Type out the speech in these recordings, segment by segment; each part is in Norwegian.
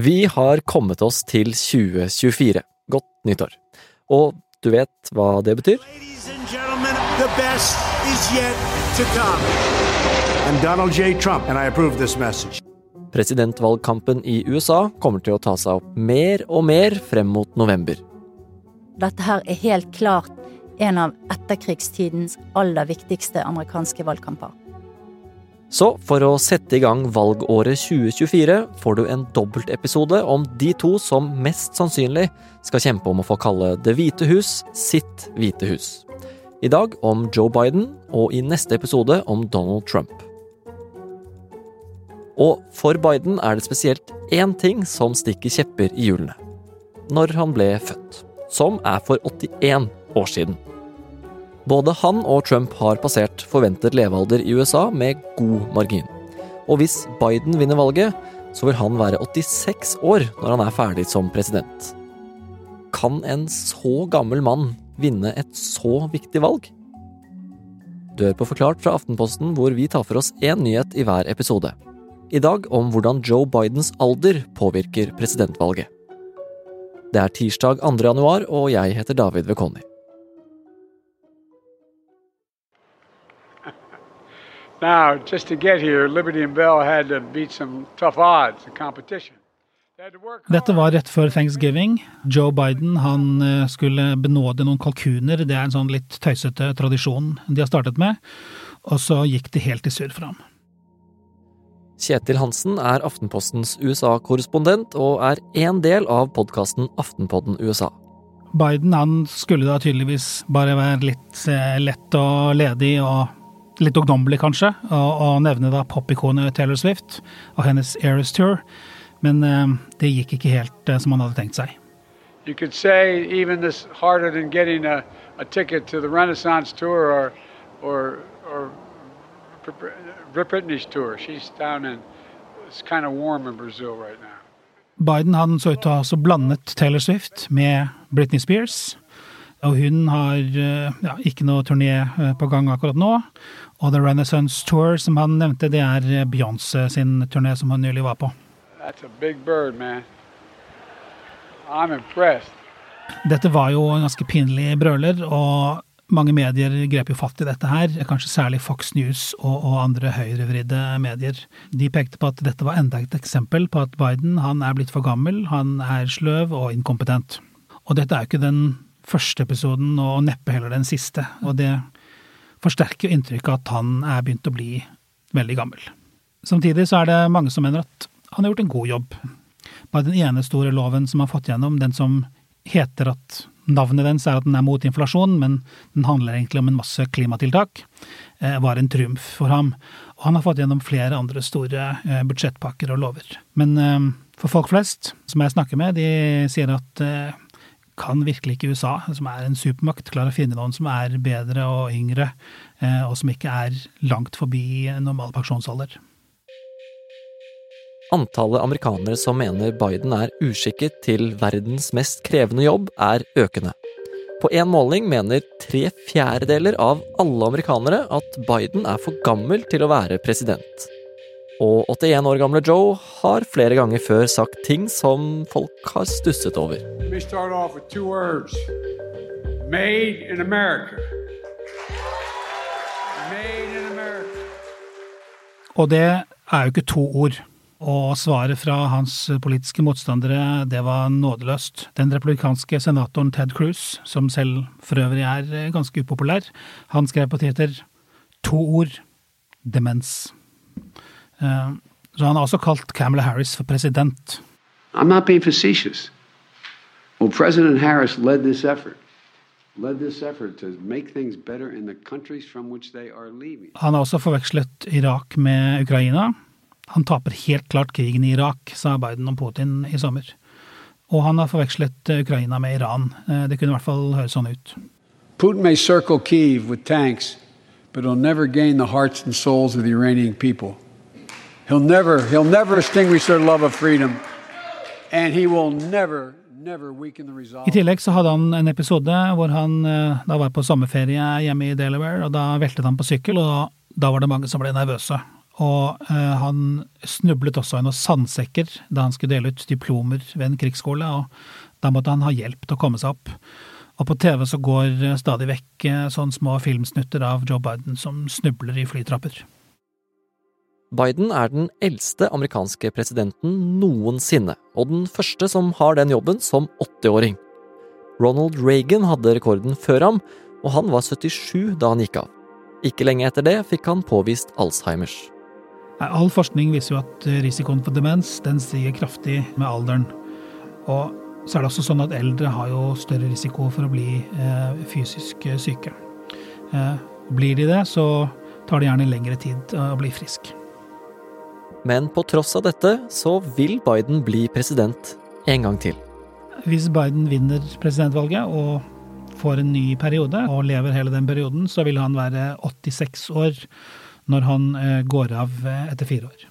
Vi har kommet oss til 2024. Godt nyttår. Og du vet hva det betyr? Donald J. Trump, and I approve this message. Presidentvalgkampen i USA kommer til å ta seg opp mer og mer frem mot november. Dette her er helt klart en av etterkrigstidens aller viktigste amerikanske valgkamper. Så for å sette i gang valgåret 2024 får du en dobbeltepisode om de to som mest sannsynlig skal kjempe om å få kalle Det hvite hus sitt hvite hus. I dag om Joe Biden, og i neste episode om Donald Trump. Og for Biden er det spesielt én ting som stikker kjepper i hjulene. Når han ble født. Som er for 81 år siden. Både han og Trump har passert forventet levealder i USA med god margin. Og hvis Biden vinner valget, så vil han være 86 år når han er ferdig som president. Kan en så gammel mann vinne et så viktig valg? Du hører på Forklart fra Aftenposten, hvor vi tar for oss én nyhet i hver episode. I dag om hvordan Joe Bidens alder påvirker presidentvalget. Det er tirsdag 2. januar, og jeg heter David Vekoni. Now, just to get here, Liberty and Bell had to beat some tough odds and competition. Dette var rett før thanksgiving. Joe Biden han eh, skulle benåde noen kalkuner. Det er en sånn litt tøysete tradisjon de har startet med. Og så gikk det helt i surr for ham. Kjetil Hansen er Aftenpostens USA-korrespondent og er én del av podkasten Aftenpodden USA. Biden han skulle da tydeligvis bare være litt eh, lett og ledig og litt ungdommelig, kanskje, å, å nevne da popikonet Taylor Swift og hennes Eras Tour. Men eh, det gikk ikke helt eh, som han hadde tenkt seg. You could say even this harder than getting a, a ticket to the Renaissance tour or or or Britney's tour. She's down in it's kind of warm in Brazil right now. Biden han så ut til å ha så blandet Taylor Swift med Britney Spears. Og hun har eh, ja, ikke noe turné eh, på gang akkurat nå. Og The Renaissance Tour, som han nevnte, det er eh, Beyoncé sin turné som hun nylig var på. Bird. Dette var jo en ganske pinlig brøler, og mange medier grep jo fatt i dette her, kanskje særlig Fox News og, og andre høyrevridde medier. De pekte på at dette var enda et eksempel på at Biden han er blitt for gammel, han er sløv og inkompetent. Og dette er jo ikke den første episoden, og neppe heller den siste. Og det forsterker jo inntrykket at han er begynt å bli veldig gammel. Samtidig så er det mange som mener at han har gjort en god jobb. Bare den ene store loven som han har fått gjennom, den som heter at navnet dens er at den er mot inflasjon, men den handler egentlig om en masse klimatiltak, eh, var en triumf for ham. Og han har fått gjennom flere andre store eh, budsjettpakker og lover. Men eh, for folk flest som jeg snakker med, de sier at kan virkelig ikke USA, som er en supermakt, klare å finne noen som er bedre og yngre, og som ikke er langt forbi normal pensjonsalder. Antallet amerikanere som mener Biden er uskikket til verdens mest krevende jobb, er økende. På en måling mener tre fjerdedeler av alle amerikanere at Biden er for gammel til å være president. Og 81 år gamle Joe har flere ganger før sagt ting som folk har stusset over. Made in America. Made in America. Og det er jo ikke to ord. Og svaret fra hans politiske motstandere, det var nådeløst. Den republikanske senatoren Ted Cruz, som selv for øvrig er ganske upopulær, han skrev på Twitter to ord demens. Eh, så han har også kalt Camelot Harris for president. I'm not being facetious. Well, President Harris led this effort. Led this effort to make things better in the countries from which they are leaving. Han har også forvekslet Irak med Ukraina. Han taper helt klart krigen i Irak, sa Biden om Putin i sommer. Og han har forvekslet Ukraina med Iran. Eh, det kunne i hvert fall høres sånn ut. Putin may circle Kiev with tanks, but he'll never gain the hearts and souls of the Iranian people. He'll never, he'll never extinguish their love of freedom, and he will never, never weaken the resolve. I tillegg så hadde han en episode hvor han eh, da var på sommerferie hjemme i Delaware, og da veltet han på sykkel, og da var det mange som ble nervøse. Og eh, han snublet også i noen sandsekker da han skulle dele ut diplomer ved en krigsskole, og da måtte han ha hjelp til å komme seg opp. Og på TV så går stadig vekk sånne små filmsnutter av Joe Biden som snubler i flytrapper. Biden er den eldste amerikanske presidenten noensinne, og den første som har den jobben som 80-åring. Ronald Reagan hadde rekorden før ham, og han var 77 da han gikk av. Ikke lenge etter det fikk han påvist Alzheimers. All forskning viser jo at risikoen for demens den stiger kraftig med alderen. Og så er det også sånn at eldre har jo større risiko for å bli eh, fysisk syke. Eh, blir de det, så tar det gjerne lengre tid å bli frisk. Men på tross av dette så vil Biden bli president en gang til. Hvis Biden vinner presidentvalget og får en ny periode og lever hele den perioden, så vil han være 86 år når han eh, går av eh, etter fire år.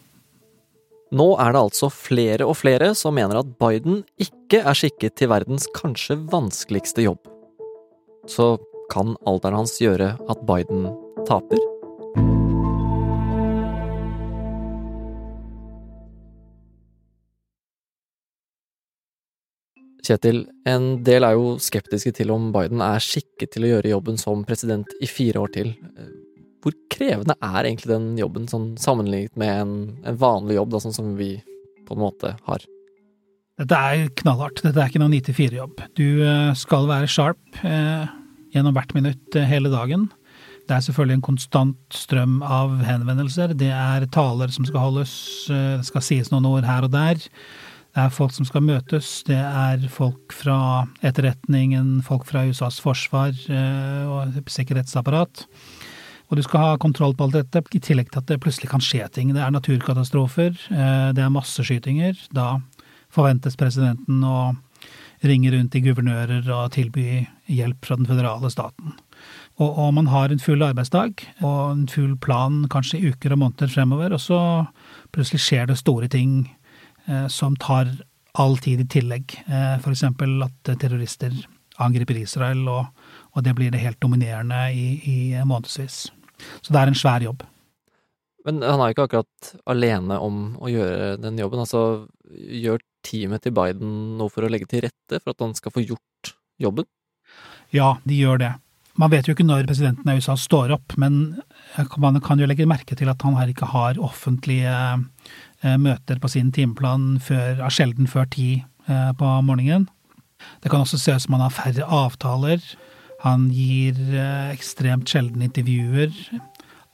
Nå er det altså flere og flere som mener at Biden ikke er skikket til verdens kanskje vanskeligste jobb. Så kan alderen hans gjøre at Biden taper? Kjetil, en del er jo skeptiske til om Biden er skikket til å gjøre jobben som president i fire år til. Hvor krevende er egentlig den jobben sånn sammenlignet med en, en vanlig jobb, da, sånn som vi på en måte har? Dette er knallhardt. Dette er ikke noen 9-4-jobb. Du eh, skal være sharp eh, gjennom hvert minutt eh, hele dagen. Det er selvfølgelig en konstant strøm av henvendelser. Det er taler som skal holdes, eh, det skal sies noen ord her og der. Er folk som skal møtes, det er folk fra etterretningen, folk fra USAs forsvar eh, og sikkerhetsapparat. Og du skal ha kontroll på alt dette, i tillegg til at det plutselig kan skje ting. Det er naturkatastrofer, eh, det er masseskytinger. Da forventes presidenten å ringe rundt til guvernører og tilby hjelp fra den føderale staten. Og, og man har en full arbeidsdag og en full plan kanskje i uker og måneder fremover, og så plutselig skjer det store ting som tar all tid i tillegg. For F.eks. at terrorister angriper Israel, og, og, det blir det helt dominerende i, i månedsvis. Så det er en svær jobb. Men han er jo ikke akkurat alene om å gjøre den jobben. Altså, gjør teamet til Biden noe for å legge til rette for at han skal få gjort jobben? Ja, de gjør det. Man vet jo ikke når presidenten av USA står opp, men man kan jo legge merke til at han her ikke har offentlige Eh, møter på sin timeplan før, sjelden før ti eh, på morgenen. Det kan også se ut som han har færre avtaler. Han gir eh, ekstremt sjelden intervjuer.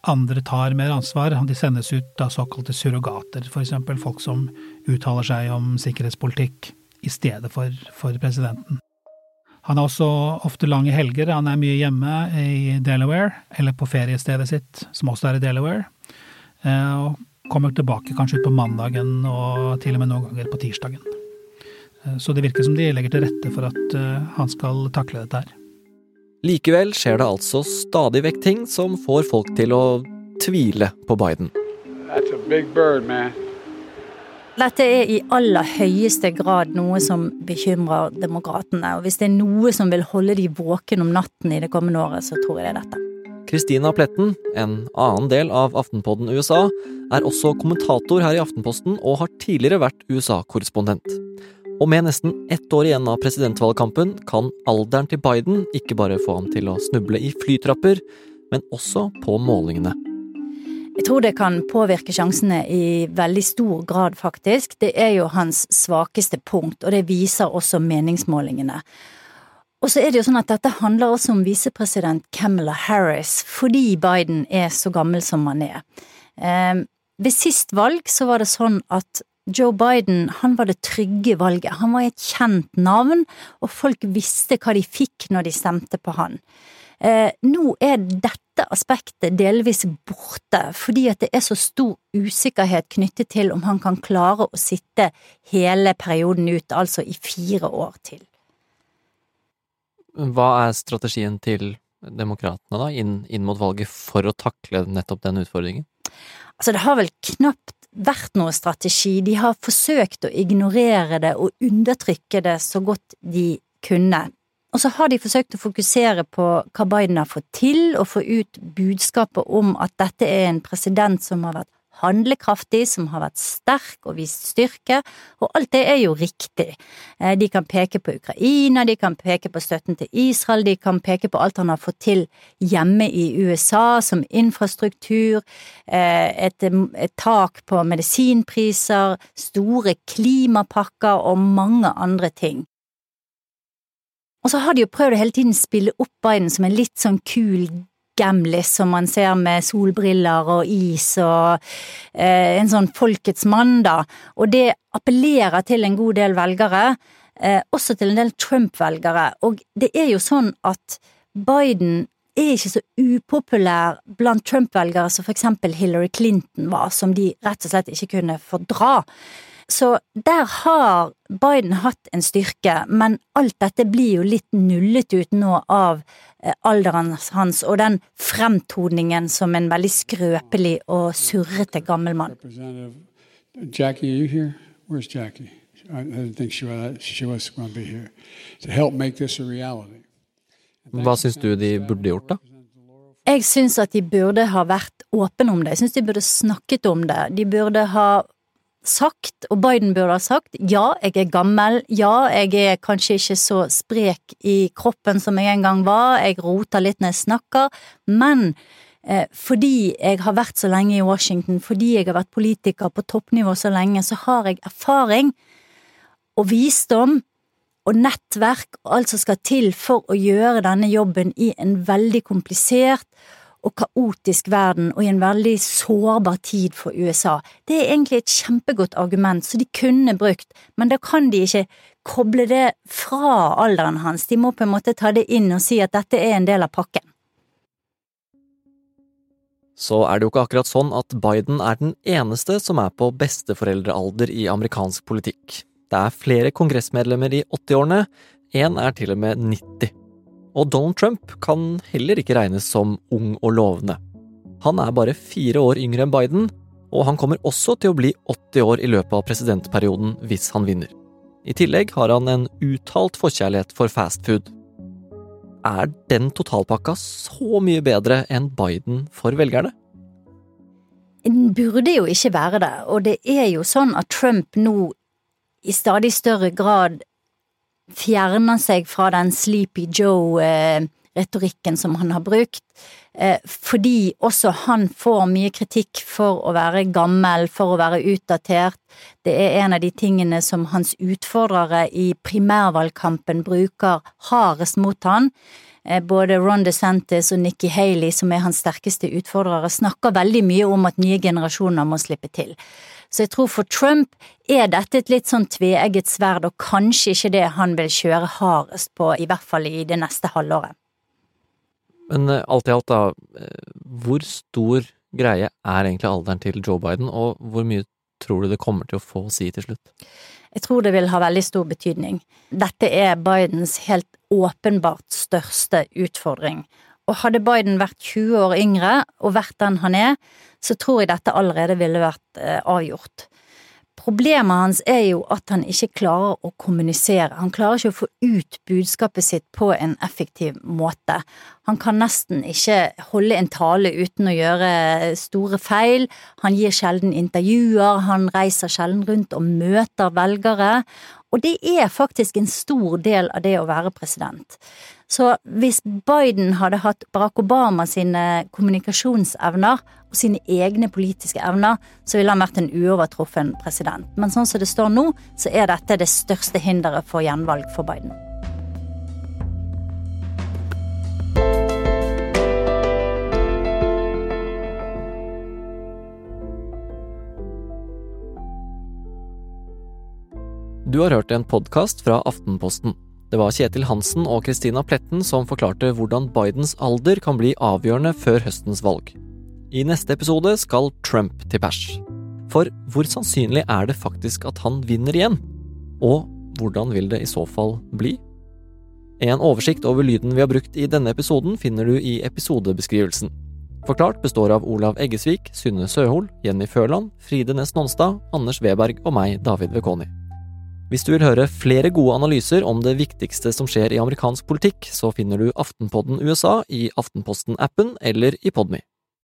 Andre tar mer ansvar. De sendes ut av såkalte surrogater, f.eks. folk som uttaler seg om sikkerhetspolitikk i stedet for, for presidenten. Han har også ofte lange helger. Han er mye hjemme i Delaware, eller på feriestedet sitt, som også er i Delaware. Og kommer tilbake kanskje ut på mandagen og til og med noen ganger på tirsdagen. Eh, så det virker som de legger til rette for at eh, han skal takle dette her. Likevel skjer det altså stadig vekk ting som får folk til å tvile på Biden. Bird, Dette er i aller høyeste grad noe som bekymrer demokratene. Og hvis det er noe som vil holde de våken om natten i det kommende året, så tror jeg det er dette. Kristina Pletten, en annen del av Aftenpodden USA, er også kommentator her i Aftenposten og har tidligere vært USA-korrespondent. Og med nesten ett år igjen av presidentvalgkampen kan alderen til Biden ikke bare få ham til å snuble i flytrapper, men også på målingene. Jeg tror det kan påvirke sjansene i veldig stor grad, faktisk. Det er jo hans svakeste punkt, og det viser også meningsmålingene. Og så er det jo sånn at dette handler også om visepresident Camilla Harris, fordi Biden er så gammel som han er. Eh, ved sist valg så var det sånn at Joe Biden han var det trygge valget. Han var et kjent navn, og folk visste hva de fikk når de stemte på han. Eh, nå er dette aspektet delvis borte, fordi at det er så stor usikkerhet knyttet til om han kan klare å sitte hele perioden ut, altså i fire år til. Hva er strategien til demokratene da, inn, inn, mot valget for å takle nettopp den utfordringen? Altså, det har vel knapt vært noe strategi. De har forsøkt å ignorere det og undertrykke det så godt de kunne. Og så har de forsøkt å fokusere på hva Biden har fått til, og få ut budskapet om at dette er en president som har vært handlekraftig, som har vært sterk og vist styrke, og alt det er jo riktig. Eh, de kan peke på Ukraina, de kan peke på støtten til Israel, de kan peke på alt han har fått til hjemme i USA, som infrastruktur, eh, et, et tak på medisinpriser, store klimapakker og mange andre ting. Og så har de jo prøvd å hele tiden spille opp Biden som en litt sånn kul gamlis som man ser med solbriller og is og eh, en sånn folkets mann, da. Og det appellerer til en god del velgere, eh, også til en del Trump-velgere. Og det er jo sånn at Biden er ikke så upopulær blant Trump-velgere som for eksempel Hillary Clinton var, som de rett og slett ikke kunne fordra. Så der har Biden hatt en styrke, men alt dette blir jo litt nullet ut nå av eh, alderen hans og den fremtoningen som en veldig skrøpelig og surrete gammel mann. Jackie, are you here? Where's Jackie? I didn't think she was, she was going to be here to help make this a reality. Hva syns du de burde gjort, da? Jeg syns at de burde ha vært åpne om det. Jeg syns de burde snakket om det. De burde ha sagt, og Biden burde ha sagt, ja, jeg er gammel, ja, jeg er kanskje ikke så sprek i kroppen som jeg en gang var, jeg roter litt når jeg snakker, men eh, fordi jeg har vært så lenge i Washington, fordi jeg har vært politiker på toppnivå så lenge, så har jeg erfaring og visdom og nettverk og alt som skal til for å gjøre denne jobben i en veldig komplisert og kaotisk verden og i en veldig sårbar tid for USA. Det er egentlig et kjempegodt argument som de kunne brukt, men da kan de ikke koble det fra alderen hans. De må på en måte ta det inn og si at dette er en del av pakken. Så er det jo ikke akkurat sånn at Biden er den eneste som er på besteforeldrealder i amerikansk politikk. Det er flere kongressmedlemmer i 80-årene, én er til og med 90. Og Donald Trump kan heller ikke regnes som ung og lovende. Han er bare fire år yngre enn Biden, og han kommer også til å bli 80 år i løpet av presidentperioden hvis han vinner. I tillegg har han en uttalt forkjærlighet for fast food. Er den totalpakka så mye bedre enn Biden for velgerne? Den burde jo ikke være det, og det er jo sånn at Trump nå i stadig større grad fjerner seg fra den Sleepy Joe-retorikken som han har brukt, eh, fordi også han får mye kritikk for å være gammel, for å være utdatert. Det er en av de tingene som hans utfordrere i primærvalgkampen bruker hardest mot han. Eh, både Ron DeSantis og Nikki Haley, som er hans sterkeste utfordrere, snakker veldig mye om at nye generasjoner må slippe til. Så jeg tror for Trump er dette et litt sånn tveegget sverd, og kanskje ikke det han vil kjøre hardest på, i hvert fall i det neste halvåret. Men eh, alt i alt, da, eh, hvor stor greie er egentlig alderen til Joe Biden, og hvor mye tror du det kommer til å få si til slutt? Jeg tror det vil ha veldig stor betydning. Dette er Bidens helt åpenbart største utfordring. Og hadde Biden vært 20 år yngre og vært den han er, så tror jeg dette allerede ville vært eh, avgjort. Problemet hans er jo at han ikke klarer å kommunisere. Han klarer ikke å få ut budskapet sitt på en effektiv måte. Han kan nesten ikke holde en tale uten å gjøre store feil. Han gir sjelden intervjuer, han reiser sjelden rundt og møter velgere. Og det er faktisk en stor del av det å være president. Så hvis Biden hadde hatt Barack Obama sine kommunikasjonsevner og sine egne politiske evner, så ville han vært en uovertruffen president. Men sånn som det står nå, så er dette det største hinderet for gjenvalg for Biden. Du har hørt en podkast fra Aftenposten. Det var Kjetil Hansen og Christina Pletten som forklarte hvordan Bidens alder kan bli avgjørende før høstens valg. I neste episode skal Trump til pers. For hvor sannsynlig er det faktisk at han vinner igjen? Og hvordan vil det i så fall bli? En oversikt over lyden vi har brukt i denne episoden finner du i episodebeskrivelsen. Forklart består av Olav Eggesvik, Synne Søhol, Jenny Førland, Fride Næss Nonstad, Anders Weberg og meg, David Vekoni. Hvis du vil høre flere gode analyser om det viktigste som skjer i amerikansk politikk, så finner du Aftenpodden USA i Aftenposten-appen eller i Podmy.